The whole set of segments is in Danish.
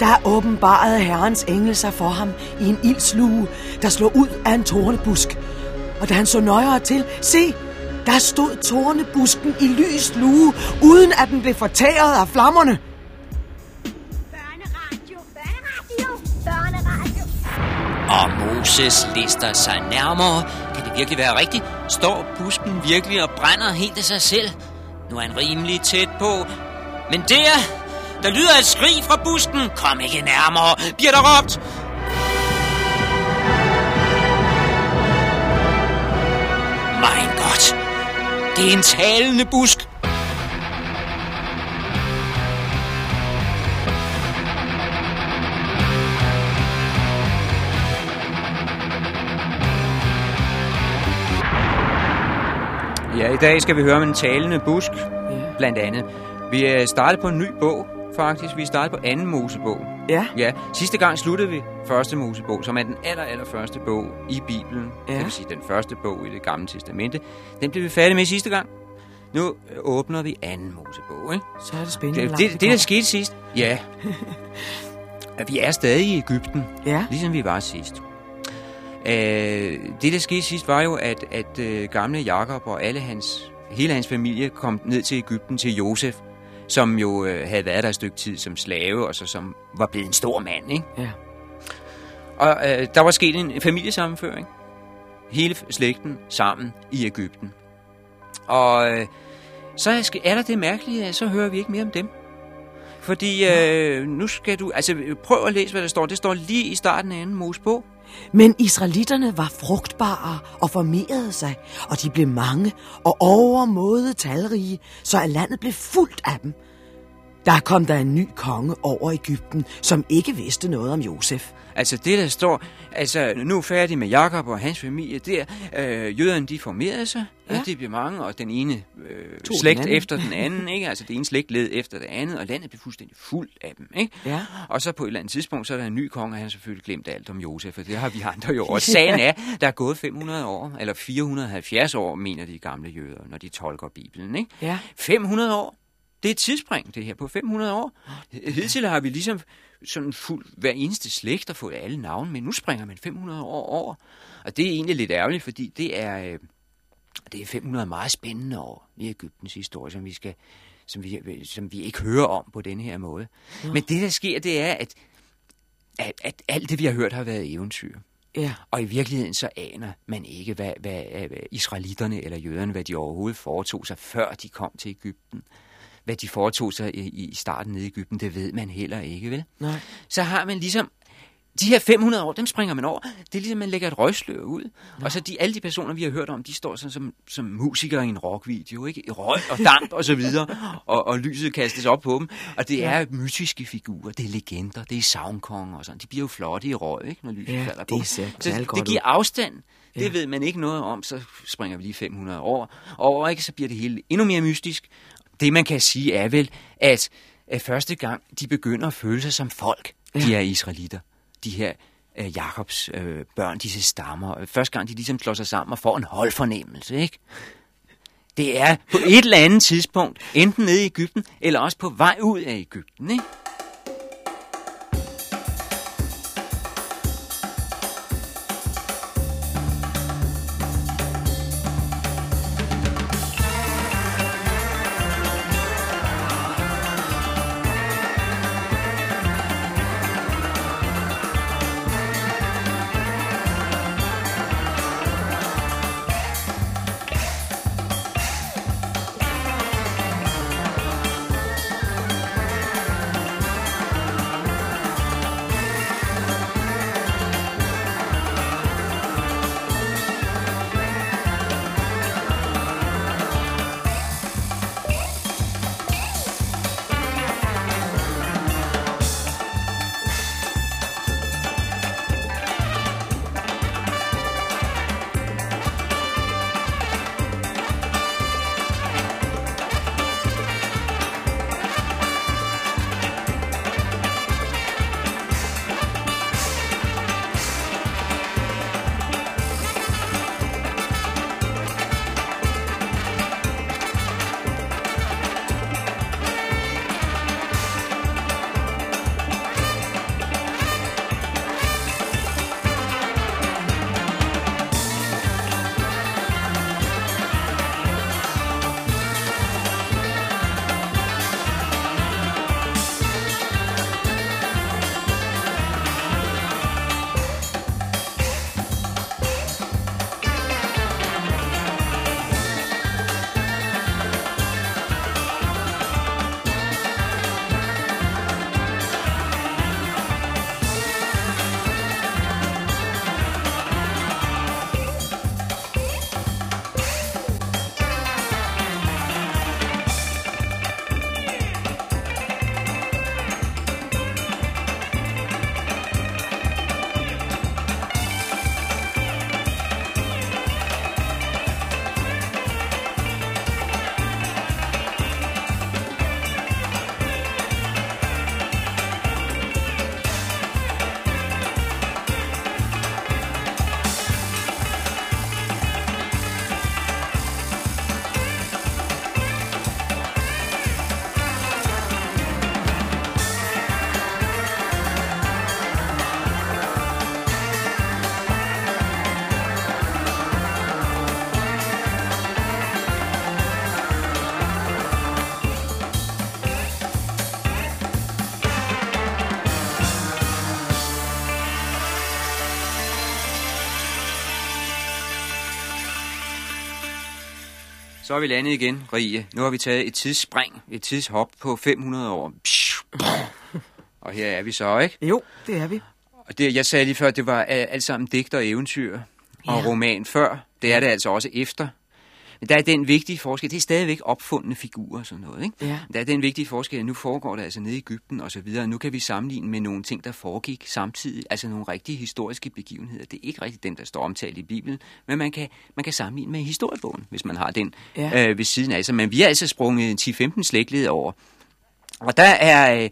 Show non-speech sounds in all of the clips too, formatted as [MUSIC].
Der åbenbarede herrens engel sig for ham i en ildslue, der slog ud af en tornebusk. Og da han så nøjere til, se, der stod tornebusken i lys lue, uden at den blev fortæret af flammerne. Børneradio, børneradio, børneradio. Og Moses lister sig nærmere. Kan det virkelig være rigtigt? Står busken virkelig og brænder helt af sig selv? Nu er han rimelig tæt på. Men der, der lyder et skrig fra busken. Kom ikke nærmere, bliver der råbt. Mein Gott, det er en talende busk. Ja, i dag skal vi høre om en talende busk, ja. blandt andet. Vi er startet på en ny bog, faktisk. Vi er startet på anden Mosebog. Ja. Ja, sidste gang sluttede vi første Mosebog, som er den aller, aller første bog i Bibelen. Ja. Det vil sige den første bog i det gamle testamente. Den blev vi færdige med sidste gang. Nu øh, åbner vi anden Mosebog, ikke? Så er det spændende, Det, det, langt det der skete sidst, ja. At [LAUGHS] vi er stadig i Ægypten, Ja. ligesom vi var sidst. Øh, det, der skete sidst, var jo, at, at øh, gamle Jakob og alle hans, hele hans familie kom ned til Ægypten til Josef, som jo øh, havde været der et stykke tid som slave, og så som var blevet en stor mand, ikke? Ja. Og øh, der var sket en familiesammenføring. Hele slægten sammen i Ægypten. Og øh, så er er der det mærkelige, at så hører vi ikke mere om dem. Fordi øh, nu skal du... Altså, prøv at læse, hvad der står. Det står lige i starten af anden Mosebog. Men israelitterne var frugtbare og formerede sig, og de blev mange og overmåde talrige, så at landet blev fuldt af dem. Der kom der en ny konge over Ægypten, som ikke vidste noget om Josef. Altså det, der står, altså nu er færdig med Jakob og hans familie der. Øh, jøderne, de formerede sig, ja. Det blev mange, og den ene øh, Tog den slægt anden. efter den anden, ikke? Altså det ene slægt led efter det andet, og landet blev fuldstændig fuldt af dem, ikke? Ja. Og så på et eller andet tidspunkt, så er der en ny konge, og han har selvfølgelig glemt alt om Josef, og det har vi andre jo også. Sagen er, der er gået 500 år, eller 470 år, mener de gamle jøder, når de tolker Bibelen, ikke? Ja. 500 år. Det er et tidsspring, det her, på 500 år. Hidtil har vi ligesom sådan fuld hver eneste slægt og fået alle navne, men nu springer man 500 år over. Og det er egentlig lidt ærgerligt, fordi det er, øh, det er 500 meget spændende år i Ægyptens historie, som vi, skal, som vi, som vi ikke hører om på denne her måde. Ja. Men det, der sker, det er, at, at, at alt det, vi har hørt, har været eventyr. Ja. Og i virkeligheden så aner man ikke, hvad, hvad, hvad israelitterne eller jøderne, hvad de overhovedet foretog sig, før de kom til Ægypten. Hvad de foretog sig i, i starten nede i Ægypten, det ved man heller ikke, vel? Nej. Så har man ligesom de her 500 år, dem springer man over. Det er ligesom, man lægger et røgslør ud. Ja. Og så de, alle de personer, vi har hørt om, de står sådan som, som musikere i en rockvideo, ikke? I røg og damp og så videre, [LAUGHS] og, og lyset kastes op på dem. Og det er mytiske figurer, det er legender, det er savnkonger og sådan. De bliver jo flotte i røg, ikke? Når lyset Ja, falder det på dem. ser Så det giver ud. afstand. Det Ja. ved man ikke noget om, så springer vi lige 500 år over, ikke? Så bliver det hele endnu mere mystisk. Det, man kan sige, er vel, at, at første gang, de begynder at føle sig som folk, ja. de er israelitter. De her øh, Jakobs øh, børn, disse stammer. Første gang, de ligesom slår sig sammen og får en holdfornemmelse, ikke? Det er på et eller andet tidspunkt, enten nede i Ægypten, eller også på vej ud af Ægypten, ikke? Så er vi landet igen, Rie. Nu har vi taget et tidsspring, et tidshop på 500 år. Og her er vi så, ikke? Jo, det er vi. Og det, jeg sagde lige før, det var alt sammen digter og eventyr og Ja. roman før. Det er det altså også efter. Men der er den vigtige forskel, det er stadigvæk opfundne figurer og sådan noget. Ikke? Ja. Der er den vigtige forskel, at nu foregår det altså nede i Ægypten og så videre. Nu kan vi sammenligne med nogle ting, der foregik samtidig. Altså nogle rigtige historiske begivenheder. Det er ikke rigtigt dem, der står omtalt i Bibelen, men man kan, man kan sammenligne med historiebogen, hvis man har den Ja. øh, ved siden af sig. Men vi er altså sprunget 10-15 slægtled over. Og der er, øh,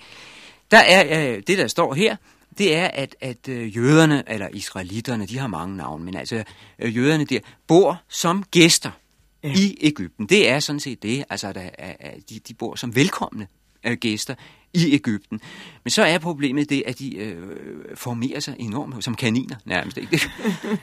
der er øh, det, der står her, det er, at, at øh, jøderne, eller israelitterne, de har mange navne, men altså øh, jøderne der, bor som gæster Ja. i Ægypten. Det er sådan set det, altså der at, de, de bor som velkomne øh, gæster i Ægypten. Men så er problemet det, at de øh, formerer sig enormt, som kaniner nærmest. Ikke?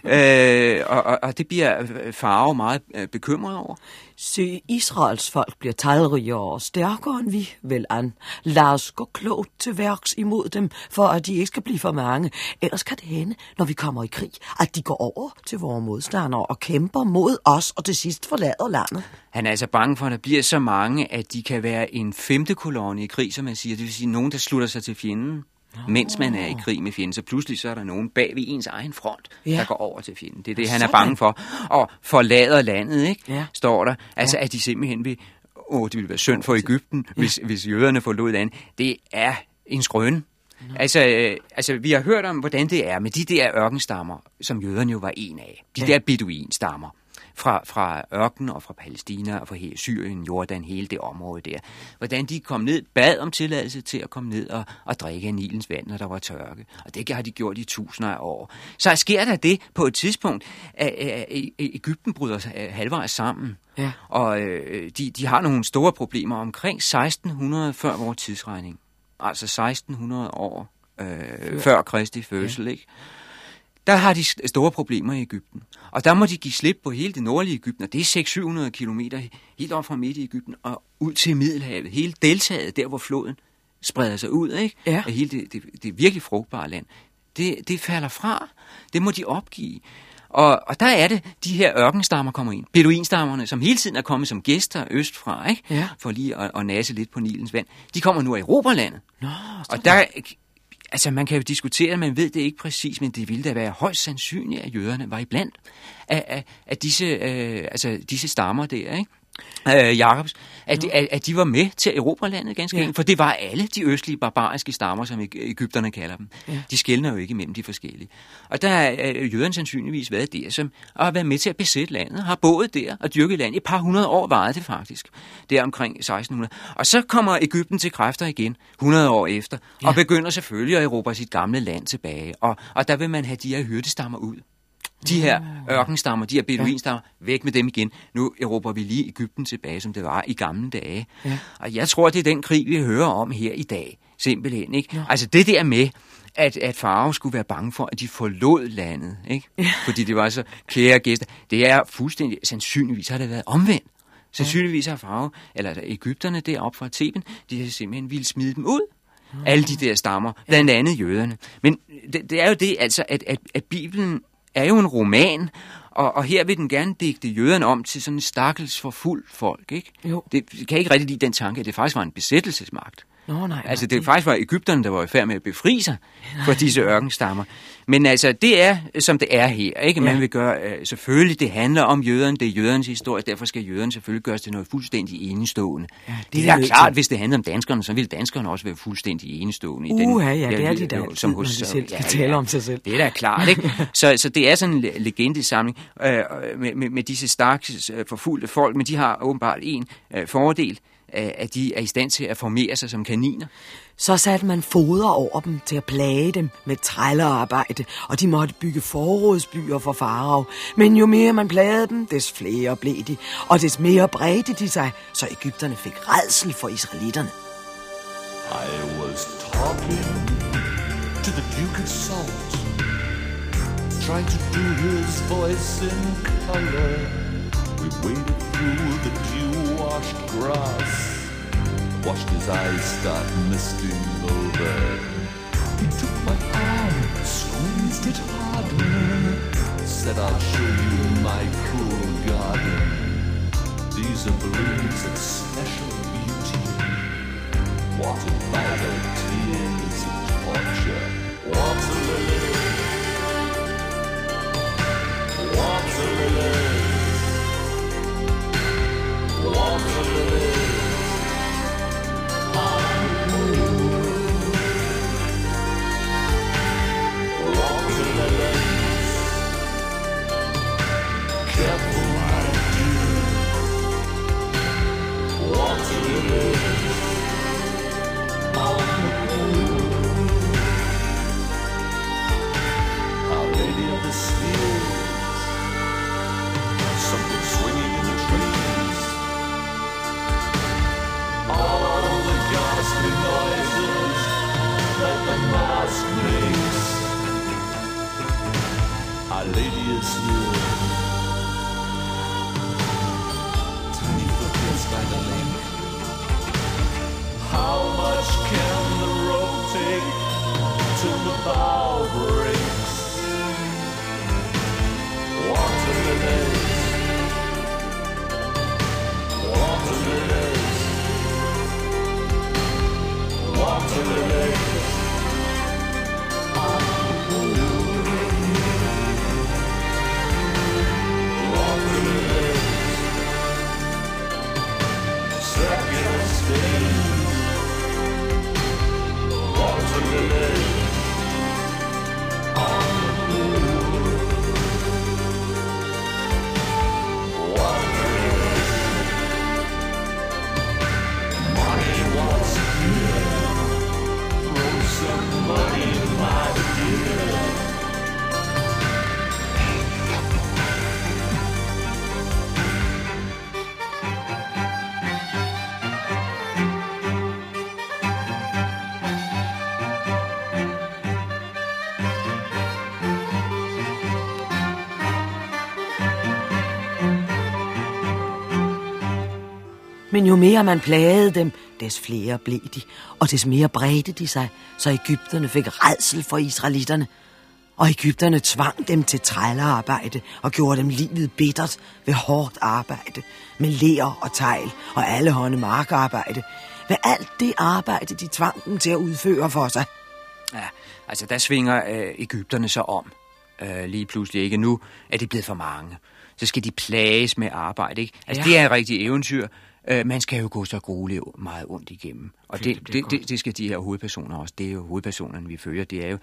[LAUGHS] øh, og, og, og det bliver øh, farve meget øh, bekymret over. Se, Israels folk bliver talrigere og stærkere end vi, vel an. Lad os gå klogt til værks imod dem, for at de ikke skal blive for mange. Ellers kan det hende, når vi kommer i krig, at de går over til vores modstandere og kæmper mod os, og til sidst forlader landet. Han er altså bange for, at der bliver så mange, at de kan være en femte kolonne i krig, som man siger. Det vil sige nogen, der slutter sig til fjenden, mens man er i krig med fjenden. Så pludselig så er der nogen bag ved ens egen front, Ja. ja. der går over til fjenden. Det er det, han er bange for. Og forlader landet, ikke? Ja. står der. Altså, at de simpelthen vil... Åh, det ville være synd for Ægypten, hvis, hvis jøderne forlod landet. Det er en skrøn. Altså, øh, altså, vi har hørt om, hvordan det er med de der ørkenstammer, som jøderne jo var en af. De Ja. der beduinstammer fra, fra ørken og fra Palæstina og fra hele Syrien, Jordan, hele det område der. Hvordan de kom ned, bad om tilladelse til at komme ned og, og drikke af Nilens vand, når der var tørke. Og det har de gjort i tusinder af år. Så sker der det på et tidspunkt, at, at, Ægypten bryder sig øh, halvvejs sammen. Ja. Og øh, de, de har nogle store problemer omkring 1600 før vores tidsregning. Altså 1600 år øh, før Kristi fødsel, ja. ikke? Der har de st- store problemer i Ægypten. Og der må de give slip på hele det nordlige Ægypten, og det er 600-700 kilometer helt op fra midt i Ægypten og ud til Middelhavet. Hele deltaget, der hvor floden spreder sig ud, ikke? Ja. Af hele det, det, det virkelig frugtbare land. Det, det falder fra. Det må de opgive. Og, og der er det, de her ørkenstammer kommer ind. Beduinstammerne, som hele tiden er kommet som gæster østfra, ikke? Ja. for lige at, at nase lidt på Nilens vand, de kommer nu af Europalandet. Nå, Og der, altså man kan jo diskutere, man ved det ikke præcis, men det ville da være højst sandsynligt, at jøderne var iblandt af, af, af disse, øh, altså disse stammer der, ikke? Øh, Jakobs, at, de, at, at de var med til Europalandet ganske Ja. enkelt, for det var alle de østlige barbariske stammer, som æg- Ægypterne kalder dem. Ja. De skældner jo ikke mellem de forskellige. Og der har øh, jøderne sandsynligvis været der, som har været med til at besætte landet, har boet der og dyrket landet. Et par hundrede år varede det faktisk, der omkring 1600. Og så kommer Ægypten til kræfter igen, 100 år efter, ja. og begynder selvfølgelig at erobre sit gamle land tilbage. Og, og der vil man have de her hyrdestammer ud. De her ørkenstammer, de her beduinstammer, væk med dem igen. Nu erobrer vi lige Ægypten tilbage, som det var i gamle dage. Ja. Og jeg tror, det er den krig, vi hører om her i dag. Simpelthen, ikke? Altså det der med, at, at Farao skulle være bange for, at de forlod landet, ikke? Fordi det var så kære gæster. Det er fuldstændig, sandsynligvis har det været omvendt. Sandsynligvis har Farao, eller Ægypterne deroppe fra Theben, de har simpelthen ville smide dem ud. Alle de der stammer, blandt andet jøderne. Men det, det er jo det, altså, at, at, at Bibelen er jo en roman, og, og her vil den gerne digte jøderne om til sådan en stakkels forfuldt folk, ikke? Jo. Det det kan ikke rigtig lide den tanke, at det faktisk var en besættelsesmagt. Nå, nej. Altså, nej. det faktisk var Ægypterne, der var i færd med at befri sig for disse ørkenstammer. Men altså, det er, som det er her, ikke? Man Ja. vil gøre, øh, selvfølgelig, det handler om jøderne, det er jødernes historie, derfor skal jøderne selvfølgelig gøres til noget fuldstændig enestående. Ja, det det, er er klart, til. hvis det handler om danskerne, så vil danskerne også være fuldstændig enestående. i Uha, ja, det er de da øh, altid, når de selv skal tale om sig selv. Det er da klart, ikke? [LAUGHS] Så, så det er sådan en le- legendesamling øh, med, med, med disse stakkels øh, forfulgte folk, men de har åbenbart en øh, fordel, at de er i stand til at formere sig som kaniner. Så satte man foder over dem til at plage dem med trællerarbejde, og de måtte bygge forrådsbyer for farao. Men jo mere man plagede dem, des flere blev de, og des mere bredte de sig, så Ægypterne fik redsel for israelitterne. I was talking to the Duke of Salt, trying to do his voice in color. We waded through the dew-washed grass, watched his eyes start misting over. He took my arm, squeezed it harder, said, I'll show you my cool garden. These are blooms of special beauty. What about the tears and torture? Water lilies. Water lilies want to live. my lady is here. Tiny footprints by the lake. How much can the road take till the bow breaks? Water lilies, water lilies, water lilies. for the day. Men jo mere man plagede dem, des flere blev de, og des mere bredte de sig, så Ægypterne fik redsel for israelitterne. Og Ægypterne tvang dem til trællearbejde og gjorde dem livet bittert ved hårdt arbejde, med ler og tegl og alle hånde markarbejde. Ved alt det arbejde, de tvang dem til at udføre for sig. Ja, altså der svinger øh, Ægypterne så om. Øh, lige pludselig ikke nu, er de blevet for mange. Så skal de plages med arbejde, ikke? Altså Ja. ja. det er et rigtigt eventyr. Øh, man skal jo gå så grueligt meget ondt igennem. Og Det det, det, det, det skal de her hovedpersoner også. Det er jo hovedpersonerne, vi følger. Det er jo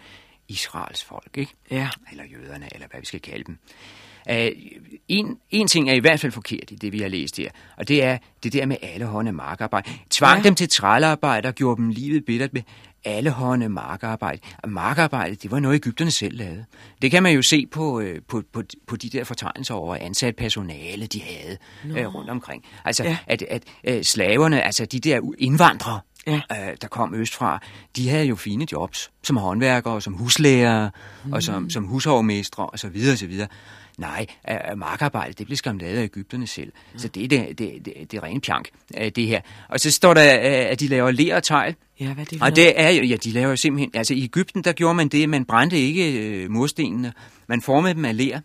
Israels folk, ikke? Ja. Eller jøderne, eller hvad vi skal kalde dem. Uh, en, en ting er i hvert fald forkert i det, vi har læst her, og det er det der med alle hånde markarbejde. Tvang ja. dem til trællearbejde og gjorde dem livet bittert med alle hånde markarbejde. Og markarbejde, det var noget, Ægypterne selv lavede. Det kan man jo se på, øh, på, på, på de der fortegnelser over ansat personale, de havde øh, rundt omkring. Altså, Ja. at, at øh, slaverne, altså de der indvandrere, Ja. øh, der kom østfra, de havde jo fine jobs, som håndværkere, som huslærer, mm. og som, som hushovmestre, og så Nej, øh, markarbejde, det blev skam lavet af Ægypterne selv. Mm. Så det er det, det, det, det er rent pjank, øh, det her. Og så står der, øh, at de laver ler og tegl. Ja, hvad er det Og det er jo, ja, de laver jo simpelthen, altså i Ægypten, der gjorde man det, man brændte ikke øh, murstenene, man formede dem af ler,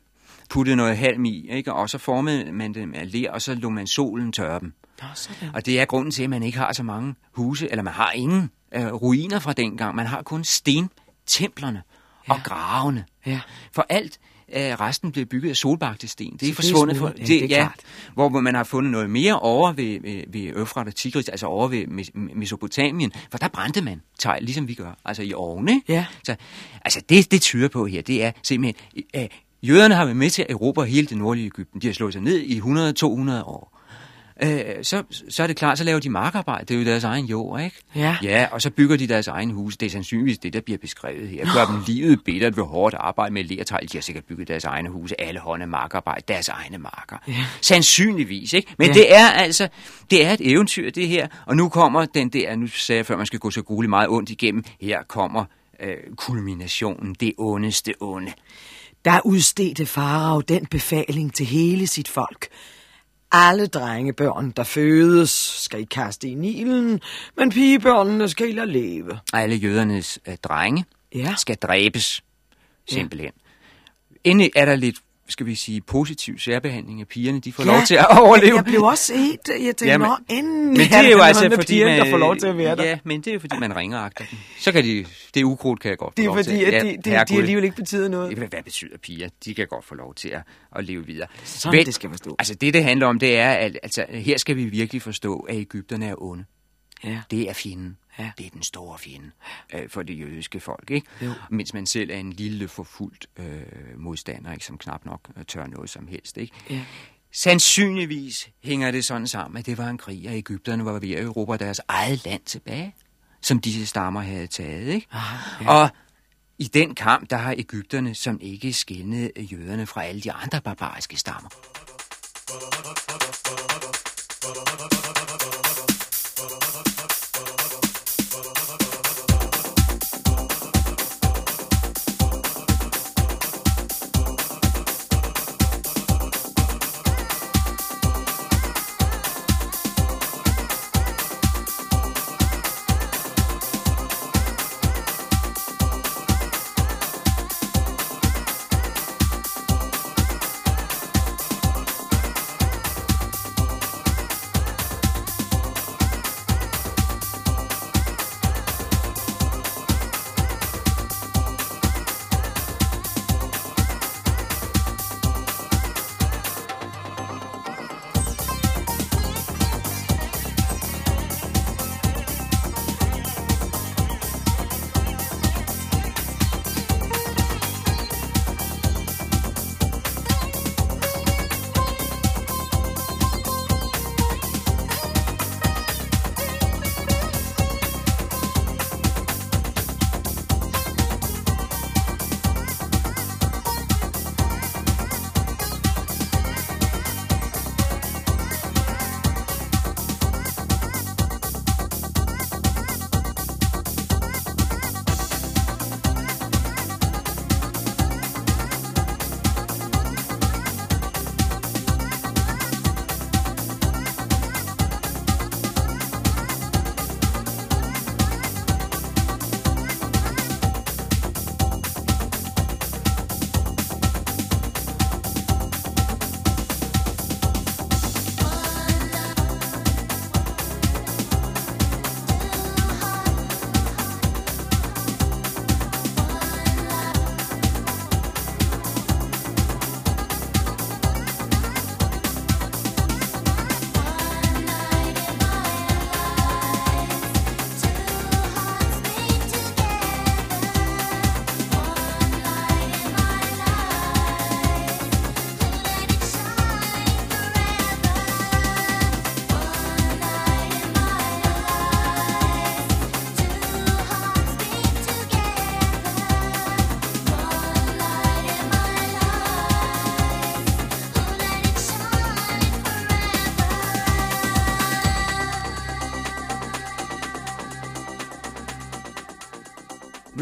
puttede noget halm i, ikke? og så formede man dem af ler, og så lå man solen tørre dem. Nå, sådan. Og det er grunden til, at man ikke har så mange huse, eller man har ingen øh, ruiner fra dengang. Man har kun stentemplerne ja. og gravene. Ja. For alt øh, resten blev bygget af solbagte sten. Det er det forsvundet. for, ja, det er ja, hvor man har fundet noget mere over ved, ved, ved Øfrat og Tigris, altså over ved Mes- Mesopotamien, for der brændte man tegl, ligesom vi gør, altså i ovne. Ja. Så, altså det, det tyder på her, det er simpelthen, øh, jøderne har været med til at erobre hele det nordlige Ægypten. De har slået sig ned i 100-200 år. Øh, så, så er det klart, så laver de markarbejde. Det er jo deres egen jord, ikke? Ja. Ja, og så bygger de deres egen hus. Det er sandsynligvis det, der bliver beskrevet her. Gør dem livet bittert ved hårdt arbejde med lertegl. De har sikkert bygget deres egne huse. Alle hånde markarbejde. Deres egne marker. Ja. Sandsynligvis, ikke? Men Ja. det er altså, det er et eventyr, det her. Og nu kommer den der, nu sagde jeg før, man skal gå så grueligt meget ondt igennem. Her kommer øh, kulminationen, det ondeste onde. Der udstedte farao den befaling til hele sit folk. Alle drengebørn, der fødes, skal I kaste i Nilen, men pigebørnene skal I lade leve. Alle jødernes øh, drenge Ja. skal dræbes, simpelthen. Ja. Endelig er der lidt skal vi sige, positiv særbehandling af pigerne. De får lov til at overleve. Jeg blev også helt... Jeg tænkte, Jamen, nå, endelig Men det er jo altså, fordi pigerne, man... der får lov til at være der. Ja, men det er jo, fordi man ringer agter dem. Så kan de... Det ukrudt, kan jeg godt få det er lov fordi, til. at de, de, de herregud. alligevel ikke betyder noget. Hvad, betyder piger? De kan godt få lov til at, at leve videre. Sådan det skal forstå. Altså det, det handler om, det er, at altså, her skal vi virkelig forstå, at Ægypterne er onde. Ja. Det er fjenden. Ja. Det er den store fjende øh, for det jødiske folk. Ikke? Jo. Mens man selv er en lille forfulgt øh, modstander, ikke? som knap nok øh, tør noget som helst. Ikke? Ja. Sandsynligvis hænger det sådan sammen, at det var en krig, og Ægypterne var ved at erobre deres eget land tilbage, som disse stammer havde taget. Ikke? Aha, ja. Og i den kamp, der har Ægypterne som ikke skældnet jøderne fra alle de andre barbariske stammer.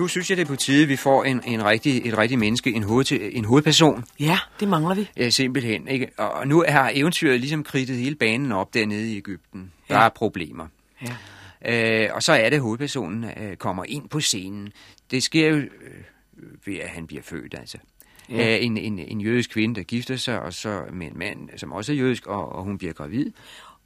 Nu synes jeg, det er på tide, at vi får en, en rigtig, et rigtigt menneske, en, hoved, en hovedperson, Ja, det mangler vi. ja, simpelthen. Ikke? Og nu har eventyret ligesom kridtet hele banen op dernede i Ægypten. Der Ja. er problemer. Ja. Øh, og så er det, at hovedpersonen øh, kommer ind på scenen. Det sker jo øh, ved, at han bliver født, altså. Ja. Ja. En, en, en jødisk kvinde, der gifter sig, og så med en mand, som også er jødisk, og, og hun bliver gravid.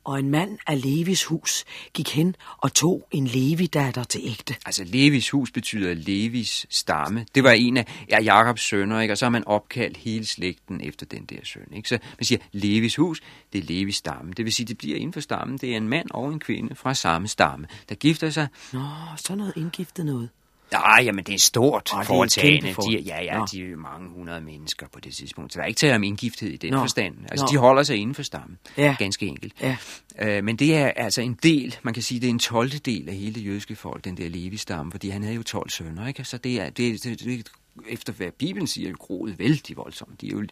Og en mand af Levis hus gik hen og tog en Levi-datter til ægte. Altså, Levis hus betyder Levis stamme. Det var en af ja, Jakobs sønner, ikke? og så har man opkaldt hele slægten efter den der søn. Ikke? Så man siger, Levis hus, det er Levis stamme. Det vil sige, det bliver inden for stammen. Det er en mand og en kvinde fra samme stamme, der gifter sig. Nå, så noget indgiftet noget. Nej, jamen det er stort et foretagende. for- De, ja, ja, Nå. de er mange hundrede mennesker på det tidspunkt. Så der er ikke tale om indgifthed i den Nå. forstand. Altså, Nå. de holder sig inden for stammen. Ja. Ganske enkelt. Ja. Øh, men det er altså en del, man kan sige, det er en 12. del af hele det jødiske folk, den der Levi-stamme, fordi han havde jo 12 sønner, ikke? Så det er, det, det, det, efter hvad Bibelen siger, groet vældig voldsomt. De er jo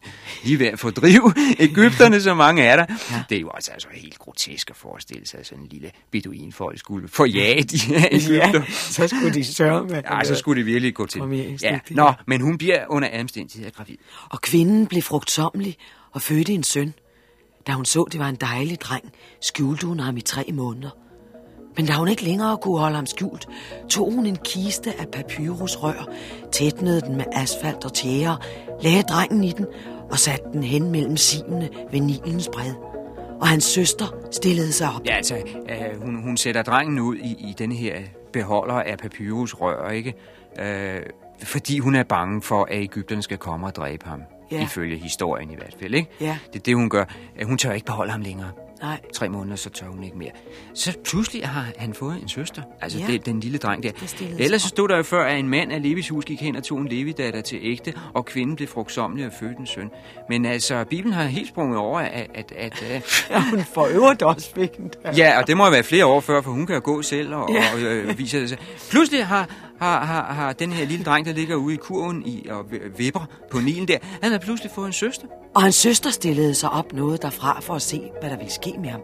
lige ved at fordrive [LAUGHS] Ægypterne, så mange er der. Ja. Det er jo altså, altså helt grotesk at forestille sig, at sådan en lille beduinfolk skulle forjage de her Ægypter. Ja, så skulle de sørge med. Ja, så skulle det virkelig gå til. Ja. Nå, men hun bliver under omstændigheder gravid. Og kvinden blev frugtsommelig og fødte en søn. Da hun så, det var en dejlig dreng, skjulte hun ham i tre måneder. Men da hun ikke længere kunne holde ham skjult, tog hun en kiste af papyrusrør, tætnede den med asfalt og tjære, lagde drengen i den og satte den hen mellem simene ved Nilens bred. Og hans søster stillede sig op. Ja, altså, øh, hun, hun sætter drengen ud i, i den her beholder af papyrusrør, ikke? Øh, fordi hun er bange for, at Ægypterne skal komme og dræbe ham. Ja. Ifølge historien i hvert fald, ikke? Ja. Det er det, hun gør. Øh, Hun tør ikke beholde ham længere. Nej, Tre måneder, så tør hun ikke mere. Så pludselig har han fået en søster. Altså, Ja. det, den lille dreng der. Ellers så stod der jo før, at en mand af Levis hus gik hen og tog en Levi-datter til ægte, og kvinden blev frugtsommelig og fødte en søn. Men altså, Bibelen har helt sprunget over, at... at, at, at ja, hun for øvrigt også fik den. Ja, og det må jo være flere år før, for hun kan jo gå selv og, Ja. og øh, vise det sig. Pludselig har, har, har, har den her lille dreng, der ligger ude i kurven i, og vipper på Nilen der, han har pludselig fået en søster. Og hans søster stillede sig op noget derfra for at se, hvad der ville ske med ham.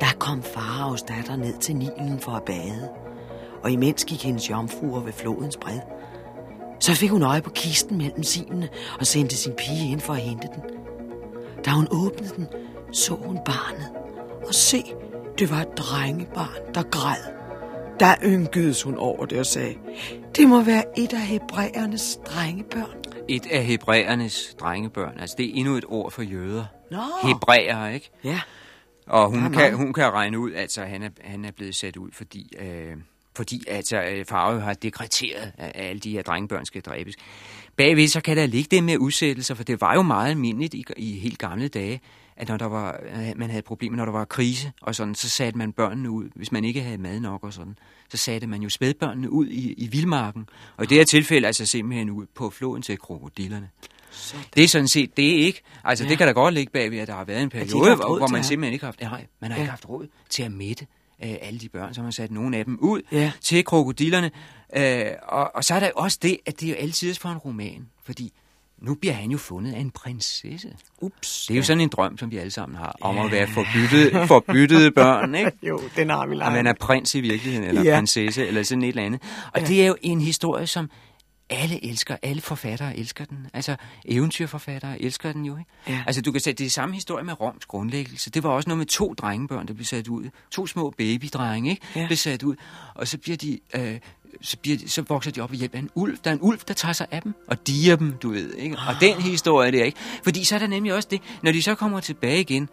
Der kom faraos datter ned til Nilen for at bade. Og imens gik hendes jomfruer ved flodens bred. Så fik hun øje på kisten mellem sinene og sendte sin pige ind for at hente den. Da hun åbnede den, så hun barnet. Og se, det var et drengebarn, der græd. Der ynkedes hun over det og sagde, det må være et af hebræernes drengebørn. Et af hebræernes drengebørn. Altså, det er endnu et ord for jøder. Nå. Hebræer, ikke? Ja, Og hun er kan, hun kan regne ud, altså han er, han er blevet sat ud, fordi, øh, fordi altså, øh, Farve har dekreteret, at alle de her drengebørn skal dræbes. Bagved så kan der ligge det med udsættelser, for det var jo meget almindeligt i, i helt gamle dage, at når der var, øh, man havde problemer, når der var krise og sådan, så satte man børnene ud, hvis man ikke havde mad nok og sådan, så satte man jo spædbørnene ud i, i vildmarken. Og i det her tilfælde altså simpelthen ud på floden til krokodillerne. Det er sådan set det ikke. Altså, Ja. det kan da godt ligge bagved, at der har været en periode, hvor, hvor man simpelthen ikke har haft, nej, man har Ja. ikke haft råd til at mætte øh, alle de børn, man har sat nogle af dem ud Ja. til krokodillerne. Øh, og, og så er der også det, at det er jo altid for en roman, fordi nu bliver han jo fundet af en prinsesse. ups. Det er jo sådan en drøm, som vi alle sammen har, om at være forbyttede, forbyttede børn, ikke? [LAUGHS] Jo, den har vi At leget. man er prins i virkeligheden, eller Ja. prinsesse, eller sådan et eller andet. Og ja. det er jo en historie, som alle elsker. Alle forfattere elsker den. Altså, eventyrforfattere elsker den jo, ikke? Ja. Altså, du kan sætte det er samme historie med Roms grundlæggelse. Det var også noget med to drengebørn, der blev sat ud. To små babydrenge, ikke? Ja. Blev sat ud. Og så bliver de... Øh, så, bliver så vokser de op ved hjælp af en ulv. Der er en ulv, der tager sig af dem og diger dem, du ved. Ikke? Og den historie der, ikke? Fordi så er der nemlig også det, når de så kommer tilbage igen,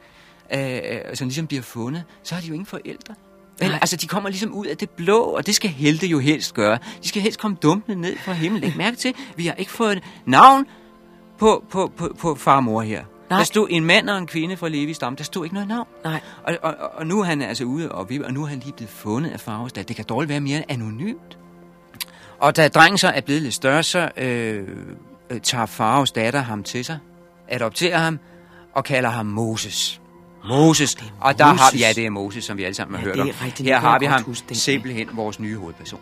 øh, øh, som ligesom bliver fundet, så har de jo ingen forældre. Vel, altså, de kommer ligesom ud af det blå, og det skal helte jo helst gøre. De skal helst komme dumpende ned fra himlen. Læg mærke til, vi har ikke fået navn på, på, på, på far og mor her. Nej. Der stod en mand og en kvinde fra Levi stam. Der stod ikke noget navn. Nej. Og, og, og nu er han altså ude og vippe, og nu er han lige blevet fundet af Faros. Det kan dårligt være mere anonymt. Og da drengen så er blevet lidt større, så øh, øh, tager Faros datter ham til sig, adopterer ham og kalder ham Moses. Moses. Og der har Moses. ja, det er Moses, som vi alle sammen har Ja, hørt om. rigtigt. Her har vi ham simpelthen vores nye hovedperson.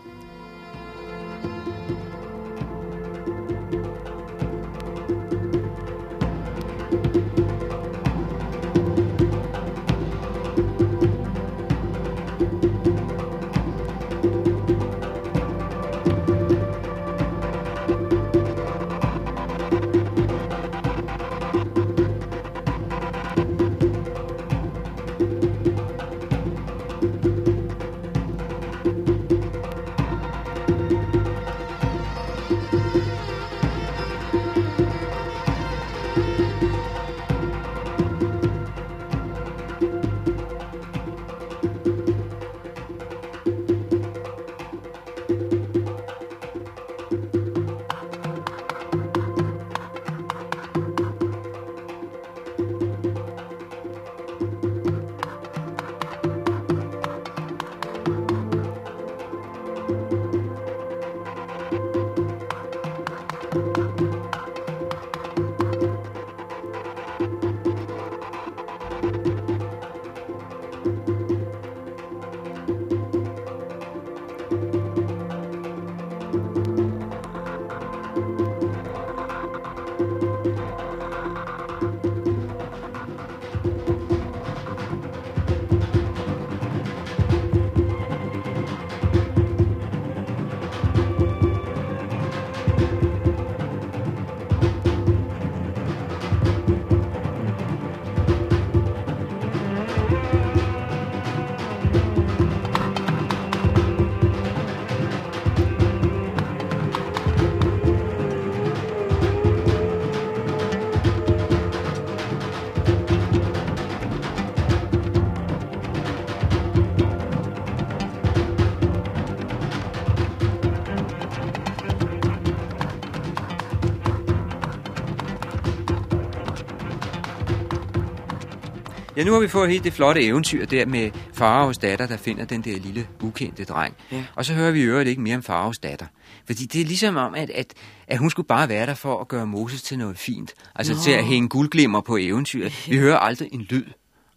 Ja, nu har vi fået helt det flotte eventyr der med Faraos datter, der finder den der lille ukendte dreng. Ja. Og så hører vi i øvrigt ikke mere om Faraos datter. Fordi det er ligesom om, at, at, at hun skulle bare være der for at gøre Moses til noget fint. Altså Nå. til at hænge guldglimmer på eventyret. Vi hører aldrig en lyd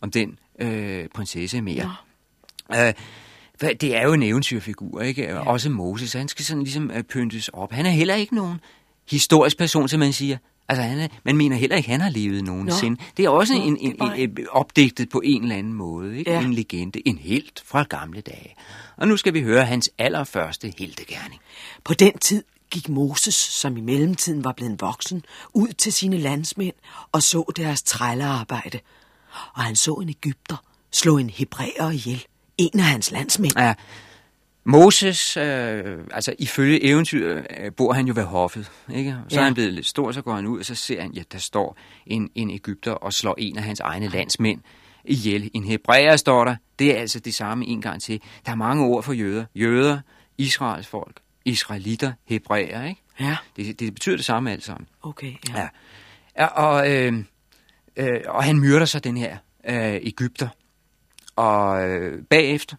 om den øh, prinsesse mere. Øh, for det er jo en eventyrfigur, ikke? Ja. Også Moses, han skal sådan ligesom øh, pyntes op. Han er heller ikke nogen historisk person, som man siger. Altså, han er, man mener heller ikke, han har levet nogensinde. Det er også Nå, en, en, bare- en, en, opdigtet på en eller anden måde. Ikke? Ja. En legende, en helt fra gamle dage. Og nu skal vi høre hans allerførste heltegærning. På den tid gik Moses, som i mellemtiden var blevet voksen, ud til sine landsmænd og så deres trællearbejde. Og han så en Ægypter slå en hebræer ihjel. En af hans landsmænd. Ja, Moses, øh, altså ifølge eventyret, øh, bor han jo ved hoffet, ikke? Så Ja. er han blevet lidt stor, så går han ud, og så ser han, ja, der står en, en Ægypter og slår en af hans egne landsmænd ihjel. En hebræer står der, det er altså det samme en gang til. Der er mange ord for jøder. Jøder, Israels folk, israelitter, hebræer, ikke? Ja, Det, det betyder det samme alt sammen. okay. Ja. Ja. ja og, øh, øh, og han myrder så den her øh, Ægypter. Og øh, bagefter,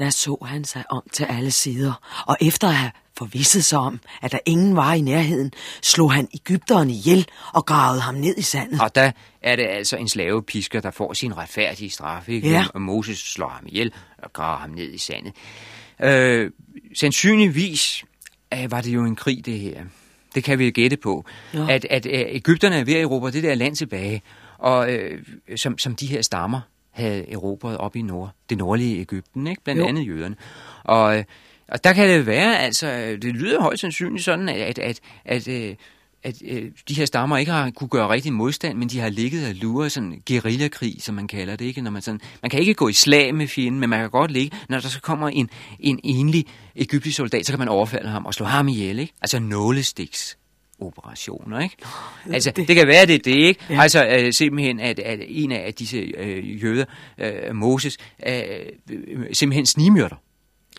Der så han sig om til alle sider, og efter at have forvisset sig om, at der ingen var i nærheden, slog han Ægypteren ihjel og gravede ham ned i sandet. Og der er det altså en slavepisker, der får sin retfærdige straf. Ikke? Ja. Og Moses slår ham ihjel og graver ham ned i sandet. Øh, sandsynligvis øh, var det jo en krig, det her. Det kan vi gætte på. Ja. At, at øh, Ægypterne er ved at erobre det der land tilbage, og øh, som, som de her stammer havde erobret op i nord, det nordlige Ægypten, ikke? blandt Jo. andet jøderne. Og, øh, og der kan det være, altså, det lyder højst sandsynligt sådan, at, at, at, at, øh, at øh, de her stammer ikke har kunne gøre rigtig modstand, men de har ligget og luret sådan guerillakrig, som man kalder det. Ikke? Når man, sådan, man kan ikke gå i slag med fjenden, men man kan godt ligge, når der så kommer en, en enlig egyptisk soldat, så kan man overfalde ham og slå ham ihjel. Ikke? Altså nålestiks operationer, ikke? Altså, det, det kan være, det er det, ikke? Ja. Altså, øh, simpelthen, at, at en af disse øh, jøder, øh, Moses, øh, simpelthen snigmyrder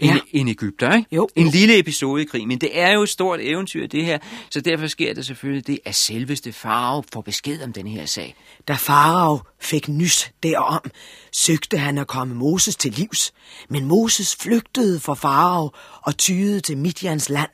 en, Ja. en Ægypter, ikke? Jo, En lille episode i krig, men det er jo et stort eventyr, det her, så derfor sker det selvfølgelig det, at selveste farve får besked om den her sag. Da farao fik nys derom, søgte han at komme Moses til livs. Men Moses flygtede fra farao og tyede til Midjans land,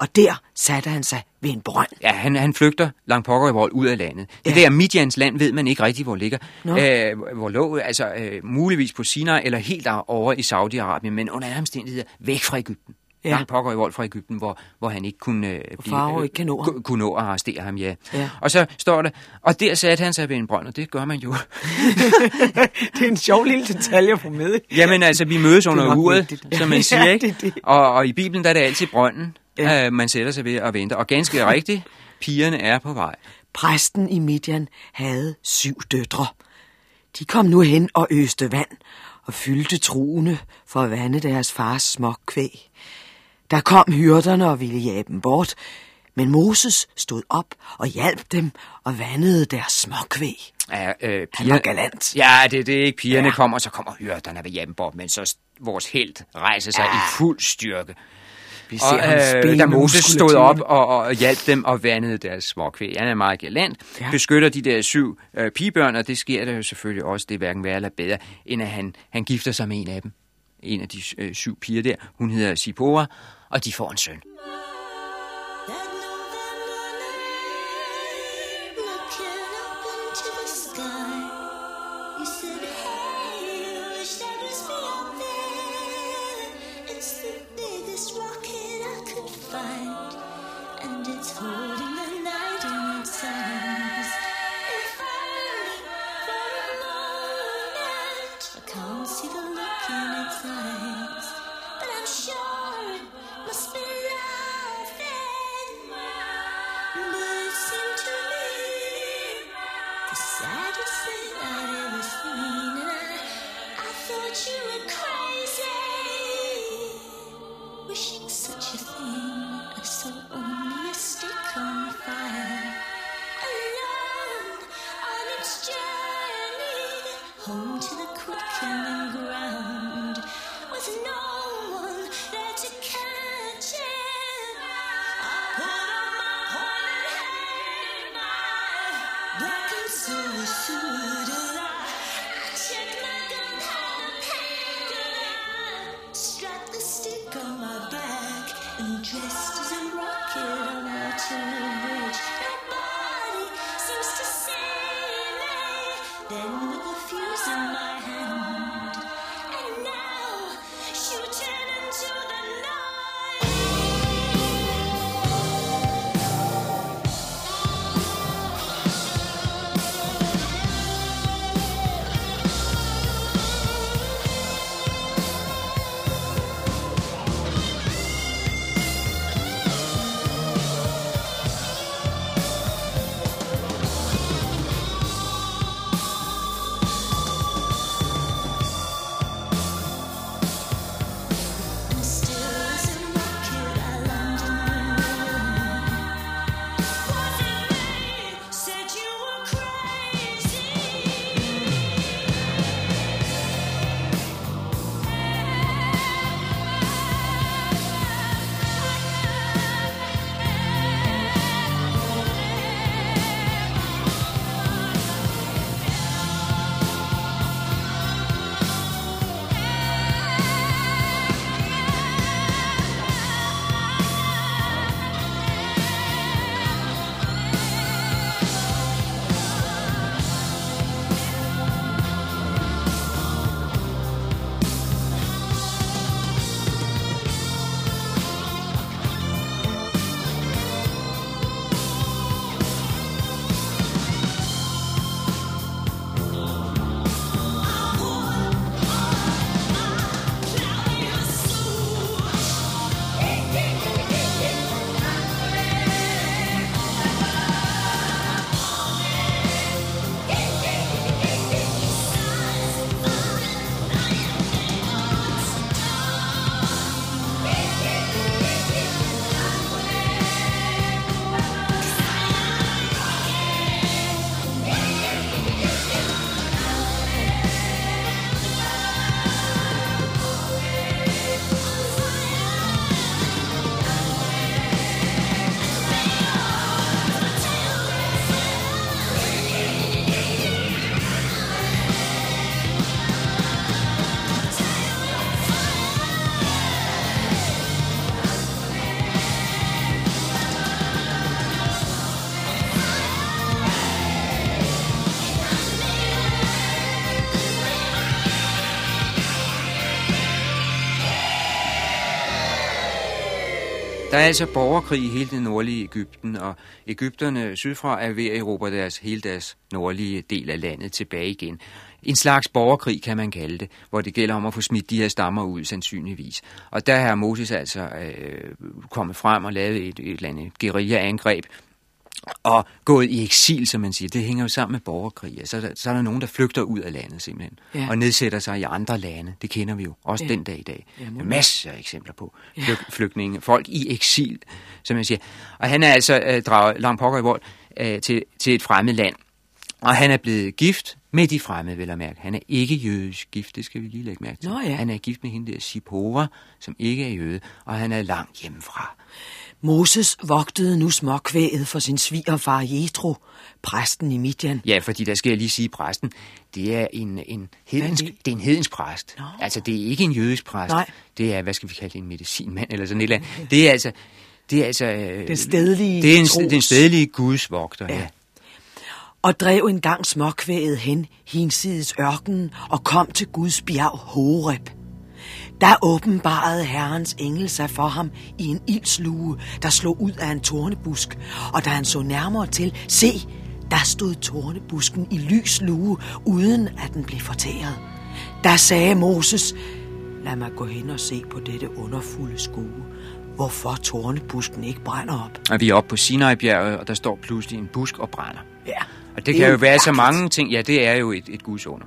og der satte han sig ved en brønd. Ja, han, han flygter langt pokker i vold ud af landet. Det Ja. der Midjans land ved man ikke rigtigt, hvor ligger. Æh, hvor lå, altså øh, muligvis på Sinai eller helt over i Saudi-Arabien, men under alle omstændigheder væk fra Ægypten. Ja. Ja. Langt pokker i vold fra Ægypten, hvor, hvor han ikke kunne, øh, farao ikke kan nå ham. ku- kunne nå at arrestere ham, ja. Ja. Og så står der, og der satte han sig ved en brønd, og det gør man jo. [LAUGHS] det er en sjov lille detalje at få med. Jamen altså, vi mødes under uret, som man [LAUGHS] Ja, siger, ikke? det det. Og, og i Bibelen, der er det altid brønden, Ja. øh, man sætter sig ved og venter. Og ganske [LAUGHS] rigtigt, pigerne er på vej. Præsten i Midjan havde syv døtre. De kom nu hen og øste vand og fyldte truene for at vande deres fars småkvæg. Der kom hyrderne og ville jage dem bort, men Moses stod op og hjalp dem og vandede deres småkvæg. Ja, øh, Han var galant. Ja, det, det er ikke pigerne Ja. kommer, så kommer hyrderne ved Jambor, men så vores held rejser sig ja. i fuld styrke. Vi Og ham øh, da Moses stod op og, og hjalp dem og vandede deres småkvæg, han er meget galant, ja. beskytter de der syv øh, pigebørn, og det sker der jo selvfølgelig også, det er hverken værre eller bedre, end at han, han gifter sig med en af dem. En af de øh, syv piger der, hun hedder Sipora, og de får en søn. told altså borgerkrig i hele det nordlige Ægypten, og Ægypterne sydfra er ved at erobre deres, hele deres nordlige del af landet tilbage igen. En slags borgerkrig kan man kalde det, hvor det gælder om at få smidt de her stammer ud sandsynligvis. Og der har Moses altså øh, kommet frem og lavet et, et eller andet guerilla-angreb, og gået i eksil, som man siger. Det hænger jo sammen med borgerkrig. Så er der, så er der nogen, der flygter ud af landet simpelthen, Ja. ja. og nedsætter sig i andre lande. Det kender vi jo også Ja. ja. den dag i dag. Ja, Ja, Masser af eksempler på flyg, flygtninge, folk i eksil, som man siger. Og han er altså øh, draget langt pokker i vold øh, til, til et fremmed land. Og han er blevet gift med de fremmede, vil jeg mærke. Han er ikke jødisk gift, det skal vi lige lægge mærke til. Nå ja. Han er gift med hende der Sipora, som ikke er jøde, og han er langt hjemmefra. Moses vogtede nu småkvæget for sin svigerfar Jethro, præsten i Midian. Ja, fordi der skal jeg lige sige, præsten, det er en, en, hedensk, det? det er en hedensk præst. Nå. Altså, det er ikke en jødisk præst. Nej. Det er, hvad skal vi kalde det, en medicinmand eller sådan et eller andet. Det er altså... Det er altså... øh, Den stedlige Det er en, tros- den stedlige gudsvogter, ja. Ja. ja. og drev engang småkvæget hen hinsides ørkenen og kom til Guds bjerg Horeb. Der åbenbarede Herrens engel sig for ham i en ildslue, der slog ud af en tornebusk, og da han så nærmere til, se, der stod tornebusken i lys lue, uden at den blev fortæret. Der sagde Moses, lad mig gå hen og se på dette underfulde skue, hvorfor tornebusken ikke brænder op. Og vi er oppe på Sinai-bjerget, og der står pludselig en busk og brænder. Ja, Og det, kan jo være så mange ting. Ja, det er jo et, et gudsunder.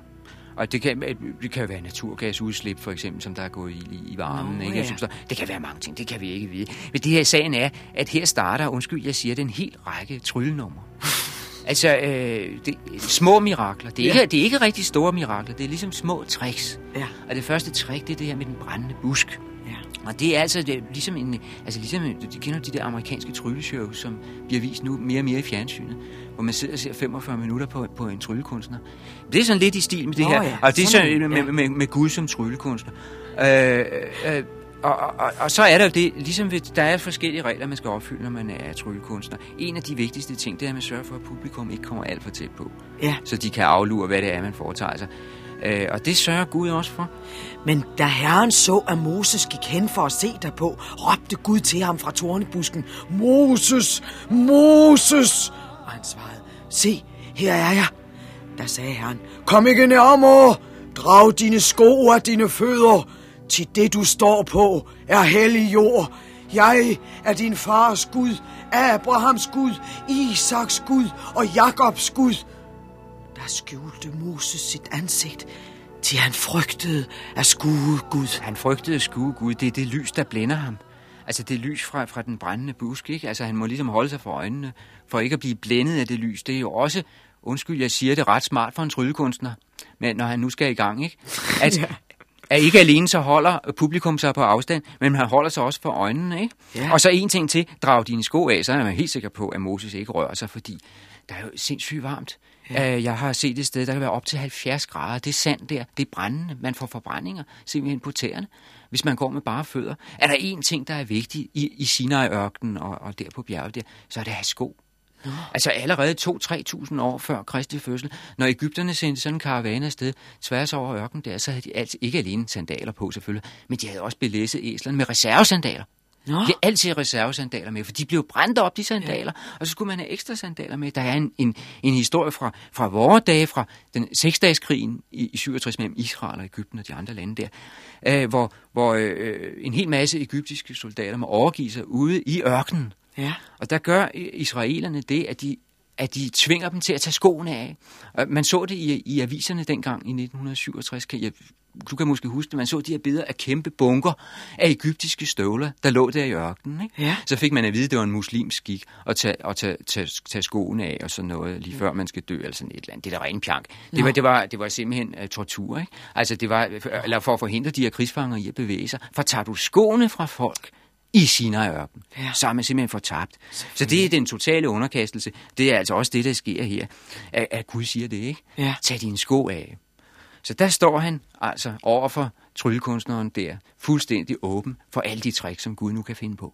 Og det kan, det kan være naturgasudslip, for eksempel, som der er gået i, i varmen. Nå, ikke? ja. Står- Det kan være mange ting, det kan vi ikke vide. Men det her sagen er, at her starter, undskyld, jeg siger, den helt række tryllenummer. [LAUGHS] altså, øh, det, små mirakler. Det er, Ja. ikke, det er ikke rigtig store mirakler, det er ligesom små tricks. Ja. Og det første trick, det er det her med den brændende busk. Og det er altså det er ligesom en, altså ligesom, de kender de der amerikanske trylleshows, som bliver vist nu mere og mere i fjernsynet, hvor man sidder og ser 45 minutter på, på en tryllekunstner. Det er sådan lidt i stil med det Nå her, ja, og det er sådan så nogle, med, med, med, med Gud som tryllekunstner. Øh, øh, og, og, og, og så er der jo det, ligesom ved, der er forskellige regler, man skal opfylde, når man er tryllekunstner. En af de vigtigste ting, det er, at man sørger for, at publikum ikke kommer alt for tæt på. Ja. Så de kan aflure, hvad det er, man foretager sig. Øh, og det sørger Gud også for. Men da herren så, at Moses gik hen for at se derpå, råbte Gud til ham fra tornebusken, Moses, Moses! Og han svarede, se, her er jeg. Der sagde herren, kom ikke nærmere, drag dine sko af dine fødder, til det du står på er hellig jord. Jeg er din fars Gud, Abrahams Gud, Isaks Gud og Jakobs Gud. Der skjulte Moses sit ansigt, til han frygtede at skue Gud. Han frygtede at skue Gud. Det er det lys, der blænder ham. Altså det lys fra, fra den brændende busk, ikke? Altså han må ligesom holde sig for øjnene, for ikke at blive blændet af det lys. Det er jo også, undskyld, jeg siger det ret smart for en tryllekunstner, men når han nu skal i gang, ikke? At, [LAUGHS] ja. at ikke alene så holder publikum sig på afstand, men han holder sig også for øjnene, ikke? Ja. Og så en ting til, drag dine sko af, så er man helt sikker på, at Moses ikke rører sig, fordi der er jo sindssygt varmt. Ja. Jeg har set et sted, der kan være op til 70 grader. Det er sand der. Det er brændende. Man får forbrændinger simpelthen på tæerne, hvis man går med bare fødder. Er der én ting, der er vigtig i, i Sinai-ørkenen og, og der på bjerget der, så er det at have sko. Nå. Altså allerede 2-3.000 år før Kristi fødsel, når Ægypterne sendte sådan en karavane afsted tværs over ørkenen der, så havde de altid, ikke alene sandaler på selvfølgelig, men de havde også belæsset æslerne med reservesandaler. Nå. De har altid reservesandaler med, for de blev brændt op, de sandaler, ja. og så skulle man have ekstra sandaler med. Der er en, en, en historie fra, fra vores dage, fra den seksdageskrigen i, i 67 mellem Israel og Ægypten og de andre lande der, øh, hvor, hvor øh, en hel masse egyptiske soldater må overgive sig ude i ørkenen. Ja. Og der gør israelerne det, at de at de tvinger dem til at tage skoene af. Man så det i, i aviserne dengang i 1967. Kan jeg, du kan måske huske det. Man så de her billeder af kæmpe bunker af egyptiske støvler, der lå der i ørkenen. Ikke? Ja. Så fik man at vide, at det var en muslimsk skik at tage, at tage, tage, tage skoene af og sådan noget, lige før man skal dø, eller sådan et eller andet. Det er da ren pjank. Det var, det, var, det var simpelthen uh, tortur. Ikke? Altså, det var, eller for at forhindre de her krigsfanger i at bevæge sig. For tager du skoene fra folk, i Sinai-ørken. Ja. Så er man simpelthen fortabt. Så det er den totale underkastelse. Det er altså også det, der sker her. At, at Gud siger det, ikke? Ja. Tag dine sko af. Så der står han altså over for tryllekunstneren der, fuldstændig åben for alle de tricks, som Gud nu kan finde på.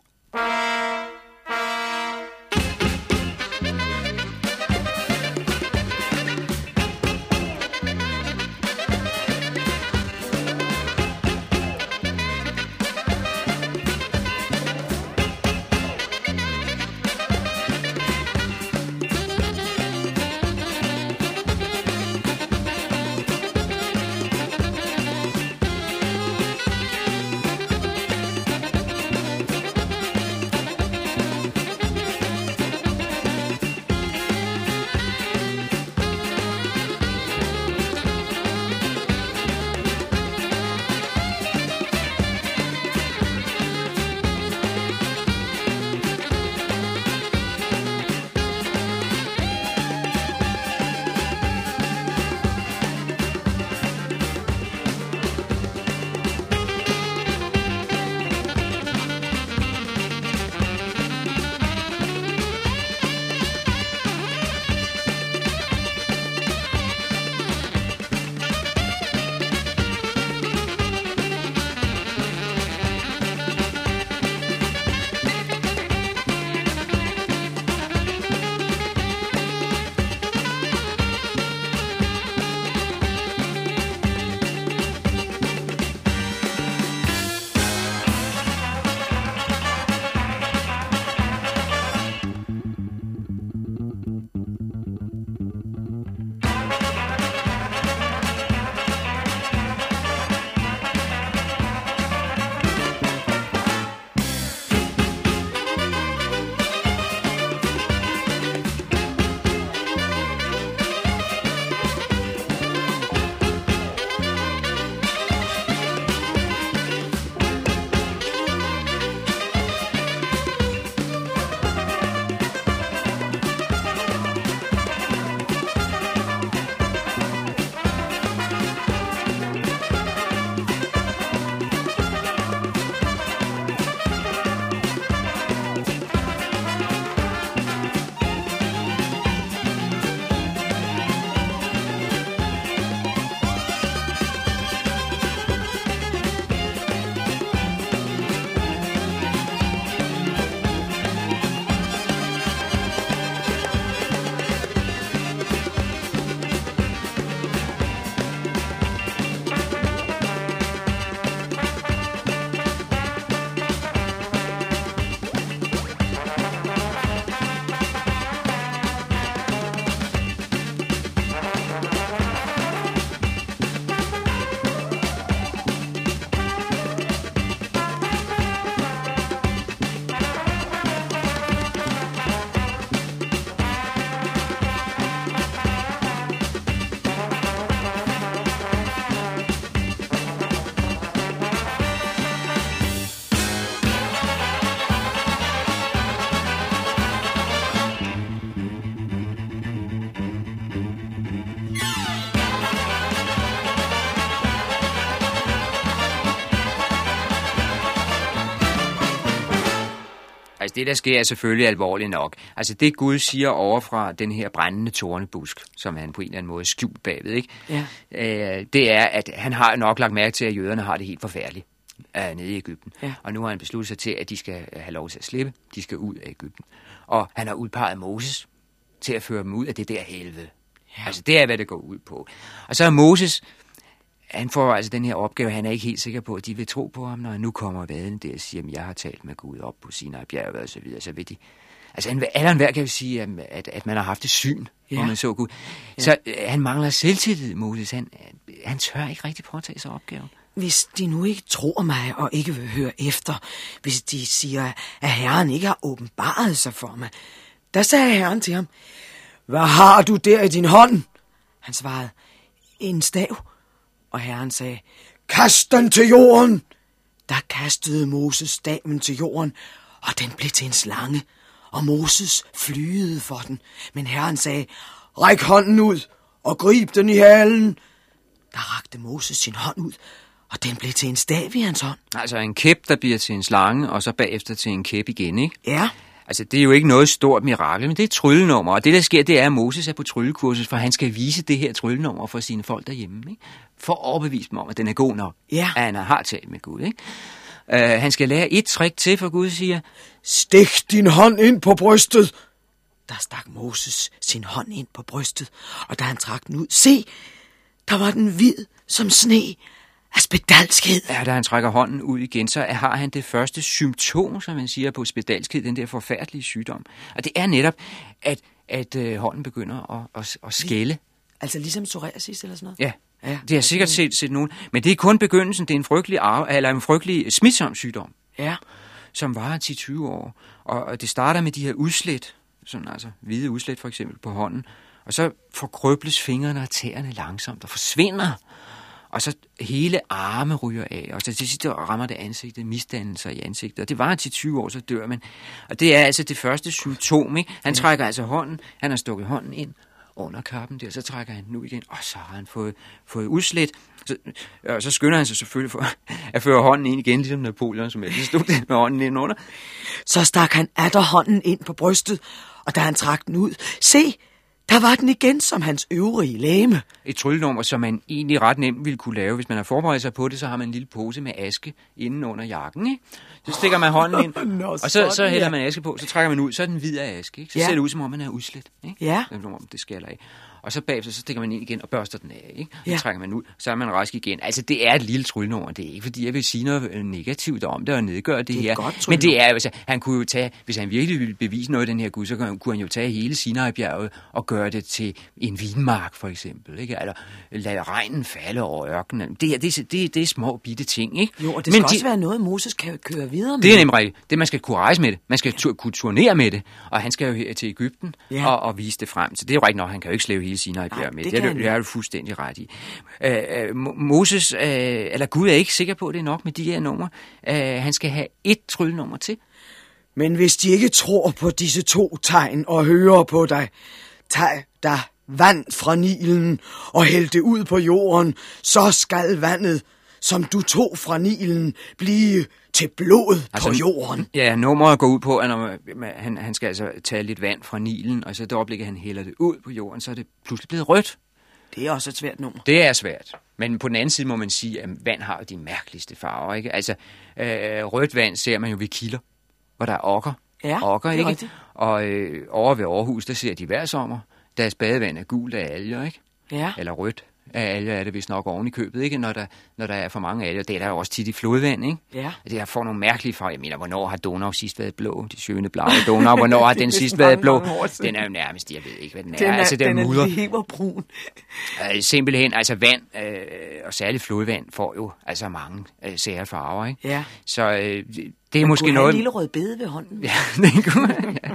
Det der sker er selvfølgelig alvorligt nok. Altså det Gud siger over fra den her brændende tornebusk, som han på en eller anden måde skjult bagved, ikke? Ja. Øh, det er, at han har nok lagt mærke til, at jøderne har det helt forfærdeligt øh, nede i Ægypten. Ja. Og nu har han besluttet sig til, at de skal have lov til at slippe. De skal ud af Ægypten. Og han har udpeget Moses til at føre dem ud af det der helvede. Ja. Altså det er, hvad det går ud på. Og så er Moses, han får altså den her opgave, han er ikke helt sikker på, at de vil tro på ham, når han nu kommer vaden der og siger, at jeg har talt med Gud op på Sinai bjerg og så videre, så vil de... Altså, han, alle enhver kan jo sige, at, at, man har haft et syn, ja. Ja. man så Gud. Ja. Så øh, han mangler selvtillid, Moses. Han, han tør ikke rigtig påtage sig opgaven. Hvis de nu ikke tror mig og ikke vil høre efter, hvis de siger, at Herren ikke har åbenbaret sig for mig, der sagde Herren til ham, Hvad har du der i din hånd? Han svarede, En stav. Og Herren sagde, Kast den til jorden. Der kastede Moses staven til jorden, og den blev til en slange. Og Moses flyede for den. Men Herren sagde, Ræk hånden ud og grib den i halen. Der rakte Moses sin hånd ud, og den blev til en stav i hans hånd. Altså en kæp, der bliver til en slange, og så bagefter til en kæp igen, ikke? Ja, Altså, det er jo ikke noget stort mirakel, men det er et tryllenummer. Og det, der sker, det er, at Moses er på tryllekursus, for han skal vise det her tryllenummer for sine folk derhjemme. Ikke? For at overbevise dem om, at den er god nok. Ja. At han har talt med Gud. Ikke? Uh, han skal lære et trick til, for Gud siger, stik din hånd ind på brystet. Der stak Moses sin hånd ind på brystet, og da han trak den ud, se, der var den hvid som sne af spedalskhed. Ja, da han trækker hånden ud igen, så har han det første symptom, som man siger på spedalskhed, den der forfærdelige sygdom. Og det er netop, at, at øh, hånden begynder at, at, at skælde. Altså ligesom psoriasis eller sådan noget? Ja. Ja. Det har jeg sikkert set, set nogen. Men det er kun begyndelsen. Det er en frygtelig, arv, eller en frygtelig smitsom sygdom, Ja. som varer 10-20 år. Og, og det starter med de her udslæt, sådan altså hvide udslæt for eksempel på hånden. Og så forkrøbles fingrene og tæerne langsomt og forsvinder. Og så hele arme ryger af, og så til sidst rammer det ansigtet, misdannelser i ansigtet. Og det var 10-20 år, så dør man. Og det er altså det første symptom. Ikke? Han trækker altså hånden, han har stukket hånden ind under kappen der, så trækker han den ud igen, og så har han fået, fået udslæt. Så, og så skynder han sig selvfølgelig for [LAUGHS] at føre hånden ind igen, ligesom Napoleon, som ellers stod med hånden ind under. Så stak han atter hånden ind på brystet, og da han trak den ud, se, der var den igen som hans øvrige læme. Et tryllenummer, som man egentlig ret nemt ville kunne lave. Hvis man har forberedt sig på det, så har man en lille pose med aske inden under jakken. Ikke? Så stikker man hånden ind, [LAUGHS] Nå, og så, så hælder ja. man aske på, så trækker man ud, så er den hvid af aske. Ikke? Så Ja. ser det ud, som om man er udslet. Ikke? Ja. Om det skaller af. Og så bagefter, så stikker man ind igen og børster den af. Ikke? Og Ja. trækker man ud, så er man rask igen. Altså, det er et lille tryllenummer. Det er ikke, fordi jeg vil sige noget negativt om det og nedgøre det, er et her. godt Men det er, altså, han kunne jo tage, hvis han virkelig ville bevise noget af den her Gud, så kunne han- jo tage hele Sinai-bjerget og gøre det til en vinmark, for eksempel. Ikke? Eller lade regnen falde over ørkenen. Det, her, det, er- det, det er små bitte ting, ikke? Jo, og det Men skal også være noget, Moses kan køre videre med. det er nemlig rigtigt. Det, man skal kunne rejse med det. Man skal tu- kunne turnere med det. Og han skal jo her til Ægypten Ja. og, og vise det frem. Så det er jo rigtigt nok, han kan jo ikke slæve hele Sinai Nej, bjerg med. det Det, er, det er du fuldstændig ret i. Øh, Mo- Moses, øh, eller Gud er ikke sikker på, at det er nok med de her numre. Øh, han skal have et tryllenummer til. Men hvis de ikke tror på disse to tegn og hører på dig, tag dig vand fra Nilen og hæld det ud på jorden, så skal vandet, som du tog fra Nilen, blive til blod altså, på jorden. Ja, nummeret går ud på, at når man, han, han skal altså tage lidt vand fra Nilen, og så det øjeblik, han hælder det ud på jorden, så er det pludselig blevet rødt. Det er også et svært nummer. Det er svært. Men på den anden side må man sige, at vand har de mærkeligste farver. Ikke? Altså, øh, rødt vand ser man jo ved kilder, hvor der er okker. Ja, okker, er ikke? rigtigt. Og øh, over ved Aarhus, der ser de hver sommer. Deres badevand er gult af alger, ikke? Ja. Eller rødt af alger er det vist nok oven i købet, ikke? Når der, når der er for mange alger. Det er der jo også tit i flodvand, ikke? Ja. Det her får nogle mærkelige farver. Jeg mener, hvornår har Donau sidst været blå? De søgende blaue Donau. Hvornår har [LAUGHS] den sidst været blå? Den er jo nærmest, jeg ved ikke, hvad den er. Den er, altså, den, den er mudder. leverbrun. [LAUGHS] Øh, simpelthen, altså vand, øh, og særligt flodvand, får jo altså mange øh, sære farver, ikke? Ja. Så øh, det- er Man måske kunne noget... en lille rød bede ved hånden. Ja, [LAUGHS] det kunne man, ja.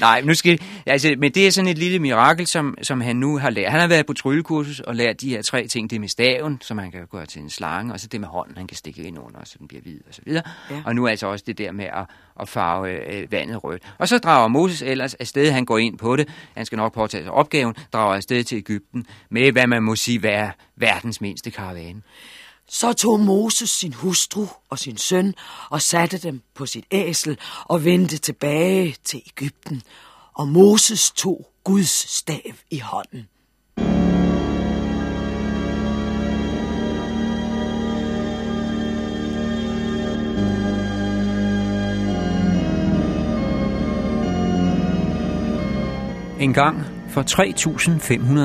Nej, nu skal, altså, men det er sådan et lille mirakel, som, som han nu har lært. Han har været på tryllekursus og lært de her tre ting. Det med staven, som han kan gøre til en slange, og så det med hånden, han kan stikke ind under, så den bliver hvid og så videre. Ja. Og nu altså også det der med at, at farve øh, vandet rødt. Og så drager Moses ellers afsted, han går ind på det. Han skal nok påtage sig opgaven, drager afsted til Ægypten med, hvad man må sige, være verdens mindste karavane. Så tog Moses sin hustru og sin søn og satte dem på sit æsel og vendte tilbage til Ægypten. Og Moses tog Guds stav i hånden. En gang for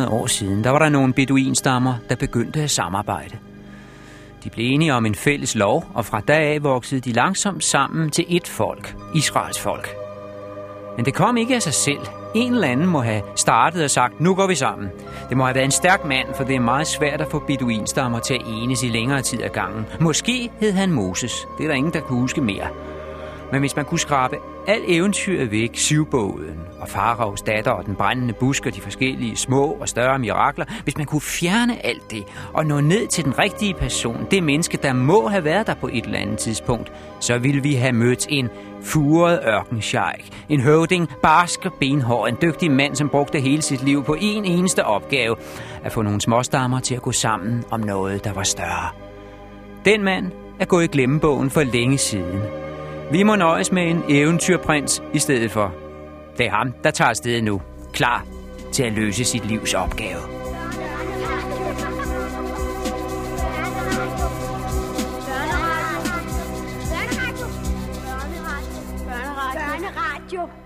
3.500 år siden, der var der nogle beduinstammer, der begyndte at samarbejde. De blev enige om en fælles lov, og fra da af voksede de langsomt sammen til et folk, Israels folk. Men det kom ikke af sig selv. En eller anden må have startet og sagt, nu går vi sammen. Det må have været en stærk mand, for det er meget svært at få beduinstammer til at enes i længere tid ad gangen. Måske hed han Moses. Det er der ingen, der kunne huske mere. Men hvis man kunne skrabe al eventyret væk, syvbåden og faraos datter og den brændende busk og de forskellige små og større mirakler, hvis man kunne fjerne alt det og nå ned til den rigtige person, det menneske, der må have været der på et eller andet tidspunkt, så ville vi have mødt en furet ørkensjejk, en høvding, barsk og benhår, en dygtig mand, som brugte hele sit liv på en eneste opgave, at få nogle småstammer til at gå sammen om noget, der var større. Den mand er gået i glemmebogen for længe siden. Vi må nøjes med en eventyrprins i stedet for. Det er ham, der tager afsted nu. Klar til at løse sit livs opgave. Børneradio.